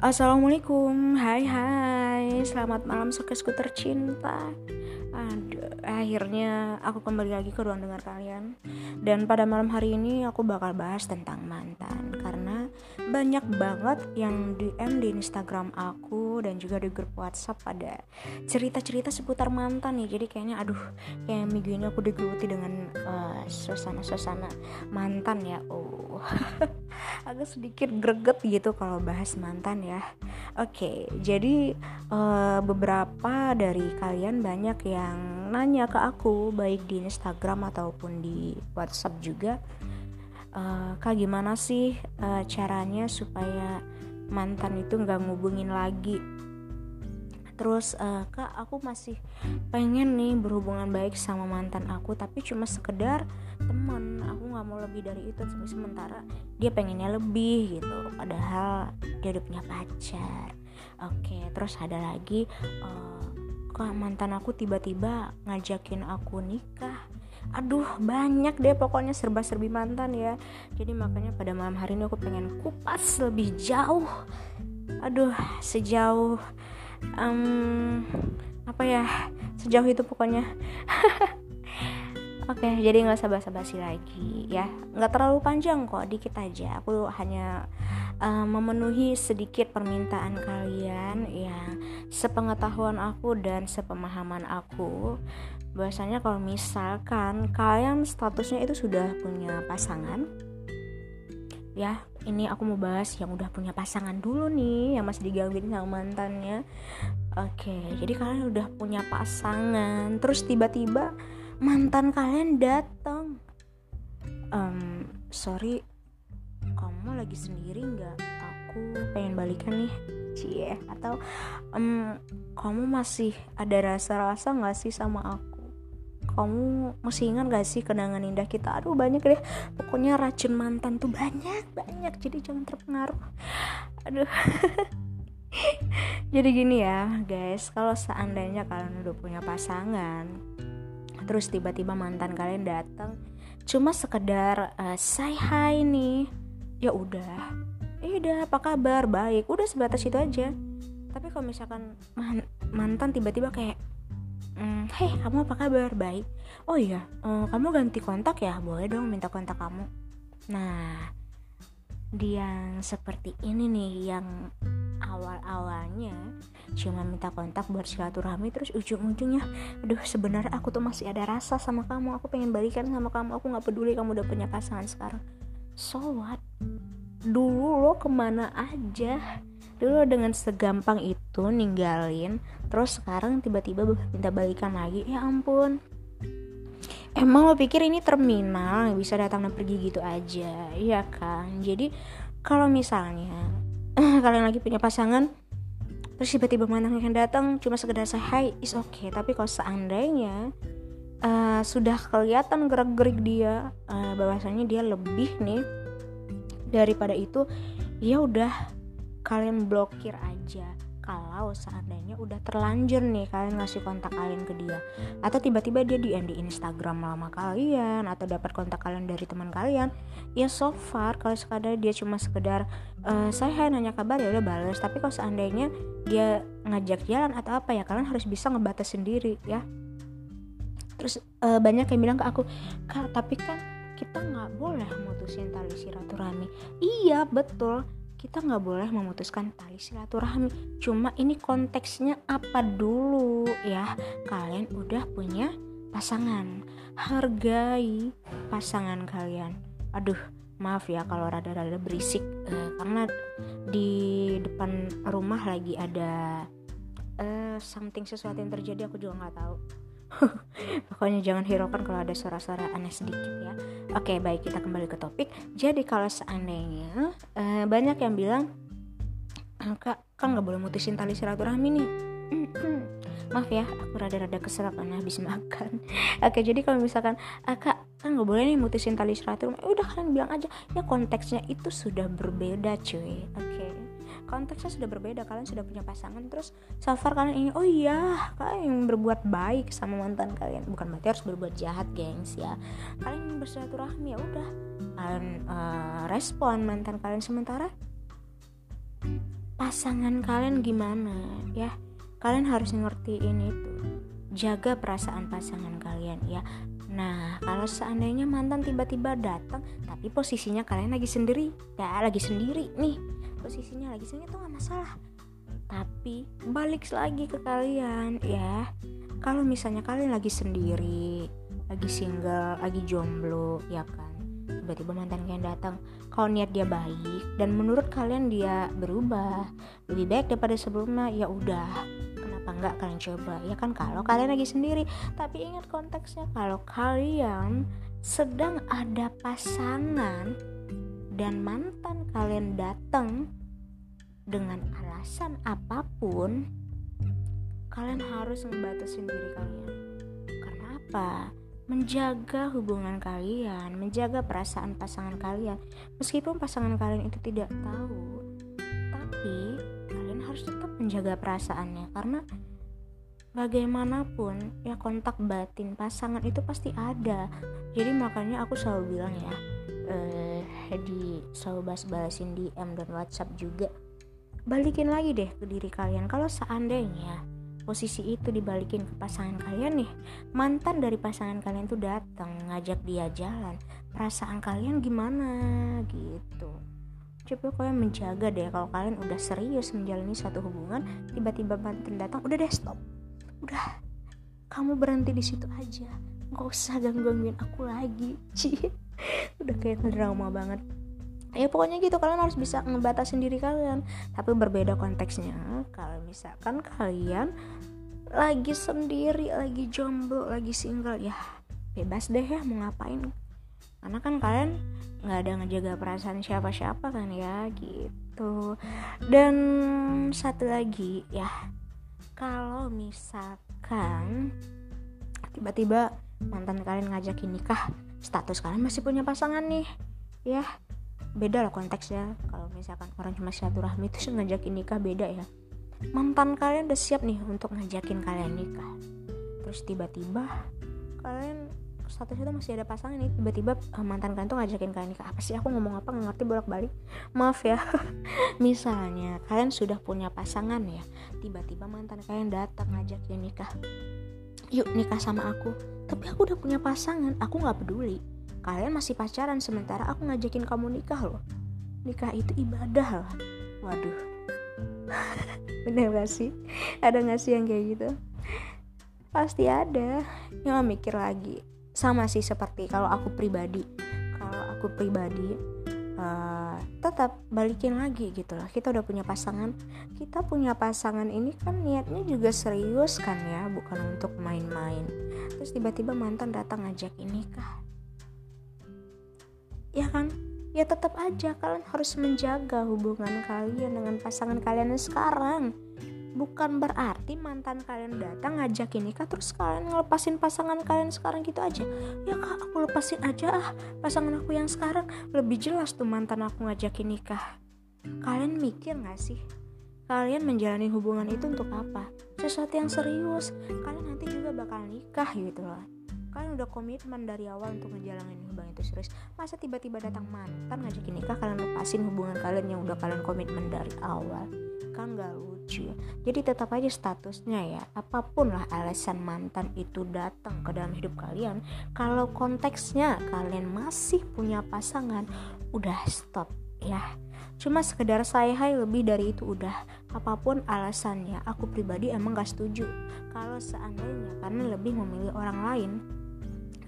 Assalamualaikum, hai hai, selamat malam sukesku tercinta Aduh, akhirnya aku kembali lagi ke ruang dengar kalian. Dan pada malam hari ini aku bakal bahas tentang mantan. Karena banyak banget yang DM di Instagram aku dan juga di grup WhatsApp pada cerita-cerita seputar mantan nih Jadi kayaknya aduh, kayak minggu ini aku digeluti dengan uh, suasana-suasana mantan ya Oh agak sedikit greget gitu kalau bahas mantan ya. Oke, jadi uh, beberapa dari kalian banyak yang nanya ke aku baik di Instagram ataupun di WhatsApp juga. Uh, kak gimana sih uh, caranya supaya mantan itu nggak ngubungin lagi? Terus uh, kak aku masih pengen nih berhubungan baik sama mantan aku tapi cuma sekedar teman. Aku nggak mau lebih dari itu sementara dia pengennya lebih gitu. Padahal dia udah punya pacar. Oke terus ada lagi uh, kak mantan aku tiba-tiba ngajakin aku nikah aduh banyak deh pokoknya serba-serbi mantan ya jadi makanya pada malam hari ini aku pengen kupas lebih jauh aduh sejauh um, apa ya sejauh itu pokoknya Oke, okay, jadi nggak usah basa-basi lagi ya. Nggak terlalu panjang kok, dikit aja. Aku hanya uh, memenuhi sedikit permintaan kalian yang sepengetahuan aku dan sepemahaman aku. Bahwasanya kalau misalkan kalian statusnya itu sudah punya pasangan, ya ini aku mau bahas yang udah punya pasangan dulu nih yang masih digangguin sama mantannya. Oke jadi kalian udah punya pasangan terus tiba-tiba mantan kalian datang um, sorry kamu lagi sendiri nggak? Aku pengen balikan nih cie. Atau um, kamu masih ada rasa-rasa nggak sih sama aku kamu masih ingat gak sih kenangan indah kita? Aduh banyak deh. Pokoknya racun mantan tuh banyak banyak. Jadi jangan terpengaruh. Aduh. Jadi gini ya guys. Kalau seandainya kalian udah punya pasangan terus tiba-tiba mantan kalian datang cuma sekedar uh, say hi nih ya udah. Eh udah apa kabar? Baik. Udah sebatas itu aja. Tapi kalau misalkan man mantan tiba-tiba kayak mm, kamu apa kabar? Baik. Oh iya uh, kamu ganti kontak ya? Boleh dong minta kontak kamu. Nah dia yang seperti ini nih yang awal-awalnya cuma minta kontak buat silaturahmi terus ujung-ujungnya aduh sebenarnya aku tuh masih ada rasa sama kamu. Aku pengen balikan sama kamu. Aku nggak peduli kamu udah punya pasangan sekarang. So what? Dulu lo ke mana aja dulu dengan segampang itu ninggalin terus sekarang tiba-tiba minta balikan lagi. Ya ampun. Emang lo pikir ini terminal bisa datang dan pergi gitu aja? Iya kan? Jadi kalau misalnya kalian lagi punya pasangan terus tiba-tiba mantan yang datang? Cuma sekedar say hi is okay. Tapi kalau seandainya uh, sudah kelihatan gerak-gerik dia uh, bahwasanya dia lebih nih daripada itu ya udah kalian blokir aja. Kalau seandainya udah terlanjur nih kalian ngasih kontak kalian ke dia. Atau tiba-tiba dia DM di Instagram lama kalian atau dapat kontak kalian dari teman kalian. Ya so far kalau sekadar dia cuma sekedar uh, saya nanya kabar ya udah balas tapi kalau seandainya dia ngajak jalan atau apa ya kalian harus bisa ngebatas sendiri ya. Terus uh, banyak yang bilang ke aku kak tapi kan kita nggak boleh mutusin tali silaturahmi. Iya betul kita nggak boleh memutuskan tali silaturahmi. Cuma ini konteksnya apa dulu ya? Kalian udah punya pasangan. Hargai pasangan kalian. Aduh maaf ya kalau rada-rada berisik. Uh, karena di depan rumah lagi ada uh, something sesuatu yang terjadi aku juga nggak tahu Pokoknya jangan hiraukan kalau ada suara-suara aneh sedikit ya. Oke, baik kita kembali ke topik. Jadi kalau seandainya uh, banyak yang bilang, ah, kak, kan nggak boleh mutusin tali silaturahmi nih. Maaf ya, aku rada-rada kesel karena habis makan. Oke, jadi kalau misalkan, ah, kak, kan nggak boleh nih mutusin tali silaturahmi, udah kalian bilang aja. Ya konteksnya itu sudah berbeda, cuy. Oke konteksnya sudah berbeda kalian sudah punya pasangan terus so far kalian ingin oh iya kalian berbuat baik sama mantan kalian. Bukan berarti harus berbuat jahat gengs ya. Kalian bersilaturahmi ya udah. Kalian uh, respon mantan kalian sementara pasangan kalian gimana ya? Kalian harus ngertiin itu. Jaga perasaan pasangan kalian ya. Nah, kalau seandainya mantan tiba-tiba datang, tapi posisinya kalian lagi sendiri, ya lagi sendiri nih, posisinya lagi sendiri itu nggak masalah. Tapi balik lagi ke kalian ya. Kalau misalnya kalian lagi sendiri, lagi single, lagi jomblo, ya kan. Tiba-tiba mantan kalian datang, kalau niat dia baik dan menurut kalian dia berubah, lebih baik daripada sebelumnya, ya udah kenapa enggak kalian coba ya kan kalau kalian lagi sendiri tapi ingat konteksnya kalau kalian sedang ada pasangan dan mantan kalian datang dengan alasan apa pun kalian harus membatasi diri kalian. Karena apa? Menjaga hubungan kalian menjaga perasaan pasangan kalian. Meskipun pasangan kalian itu tidak tahu tapi harus tetap menjaga perasaannya. Karena bagaimanapun ya kontak batin pasangan itu pasti ada. Jadi makanya aku selalu bilang ya eh, di selalu bahas-bahasin di M dan WhatsApp juga balikin lagi deh ke diri kalian. Kalau seandainya posisi itu dibalikin ke pasangan kalian nih mantan dari pasangan kalian tuh datang ngajak dia jalan perasaan kalian gimana? Gitu. Coba kalian menjaga deh kalau kalian udah serius menjalani satu hubungan tiba-tiba mantan datang udah deh stop. Udah. Kamu berhenti di situ aja. Nggak usah gangguin aku lagi. Ci udah kayak drama banget ya pokoknya gitu kalian harus bisa ngebatasin diri kalian. Tapi berbeda konteksnya kalau misalkan kalian lagi sendiri lagi jomblo lagi single ya bebas deh ya mau ngapain. Karena kan kalian nggak ada ngejaga perasaan siapa-siapa kan ya gitu. Dan satu lagi ya kalau misalkan tiba-tiba mantan kalian ngajakin nikah status kalian masih punya pasangan nih ya beda lah konteksnya. Kalau misalkan orang cuma silaturahmi itu ngajakin nikah beda ya. Mantan kalian udah siap nih untuk ngajakin kalian nikah. Terus tiba-tiba kalian statusnya tuh masih ada pasangan nih. Tiba-tiba uh, mantan kalian tuh ngajakin kalian nikah. Apa sih? Aku ngomong apa? Nggak ngerti bolak-balik. Maaf ya. Misalnya kalian sudah punya pasangan ya. Tiba-tiba mantan kalian datang ngajakin nikah. Yuk nikah sama aku. Tapi aku udah punya pasangan. Aku nggak peduli kalian masih pacaran sementara aku ngajakin kamu nikah loh. Nikah itu ibadah loh waduh. Bener gak sih? Ada gak sih yang kayak gitu? Pasti ada. Yang mikir lagi sama sih seperti kalau aku pribadi. Kalau aku pribadi uh, tetap balikin lagi gitu loh. Kita udah punya pasangan. Kita punya pasangan ini kan niatnya juga serius kan ya bukan untuk main-main. Terus tiba-tiba mantan datang ngajak ini kah ya kan? Ya tetap aja kalian harus menjaga hubungan kalian dengan pasangan kalian sekarang. Bukan berarti mantan kalian datang ngajakin nikah terus kalian ngelepasin pasangan kalian sekarang gitu aja. Ya kak aku lepasin aja ah pasangan aku yang sekarang. Lebih jelas tuh mantan aku ngajakin nikah kalian mikir gak sih? Kalian menjalani hubungan itu untuk apa? Sesuatu yang serius. Kalian nanti juga bakal nikah gitu loh kalian udah komitmen dari awal untuk ngejalanin hubungan itu serius. Masa tiba-tiba datang mantan ngajakin nikah kalian lepasin hubungan kalian yang udah kalian komitmen dari awal? Kan gak lucu jadi tetap aja statusnya ya apa pun lah alasan mantan itu datang ke dalam hidup kalian kalau konteksnya kalian masih punya pasangan udah stop ya. Cuma sekedar saya hai lebih dari itu udah. Apa pun alasannya aku pribadi emang gak setuju. Kalau seandainya kalian lebih memilih orang lain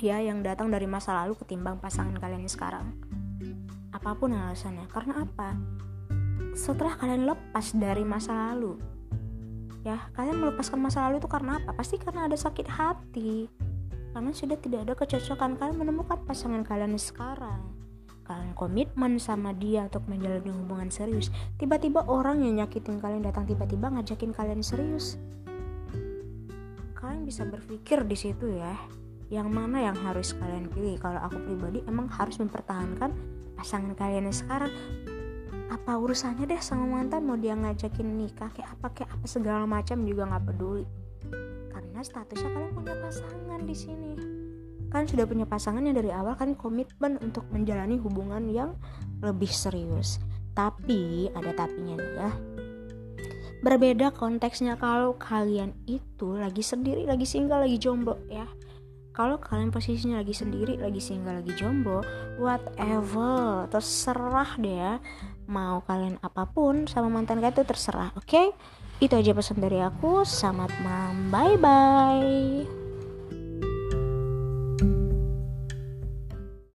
ya yang datang dari masa lalu ketimbang pasangan kalian sekarang. Apa pun alasannya karena apa? Setelah kalian lepas dari masa lalu ya kalian melepaskan masa lalu itu karena apa? Pasti karena ada sakit hati. Karena sudah tidak ada kecocokan kalian menemukan pasangan kalian sekarang. Kalian komitmen sama dia untuk menjalani hubungan serius. Tiba-tiba orang yang nyakitin kalian datang tiba-tiba ngajakin kalian serius. Kalian bisa berpikir di situ ya yang mana yang harus kalian pilih. Kalau aku pribadi emang harus mempertahankan pasangan kalian yang sekarang. Apa urusannya deh sama mantan? Mau dia ngajakin nikah kayak apa kayak apa segala macam juga nggak peduli. Karena statusnya kalian punya pasangan di sini. Kan sudah punya pasangan yang dari awal kan komitmen untuk menjalani hubungan yang lebih serius. Tapi ada tapinya nih ya. Berbeda konteksnya kalau kalian itu lagi sendiri lagi single lagi jomblo ya kalau kalian posisinya lagi sendiri lagi single lagi jomblo whatever terserah deh ya. Mau kalian apa pun sama mantan kalian itu terserah oke? Okay? itu aja pesan dari aku. Selamat malam. Bye bye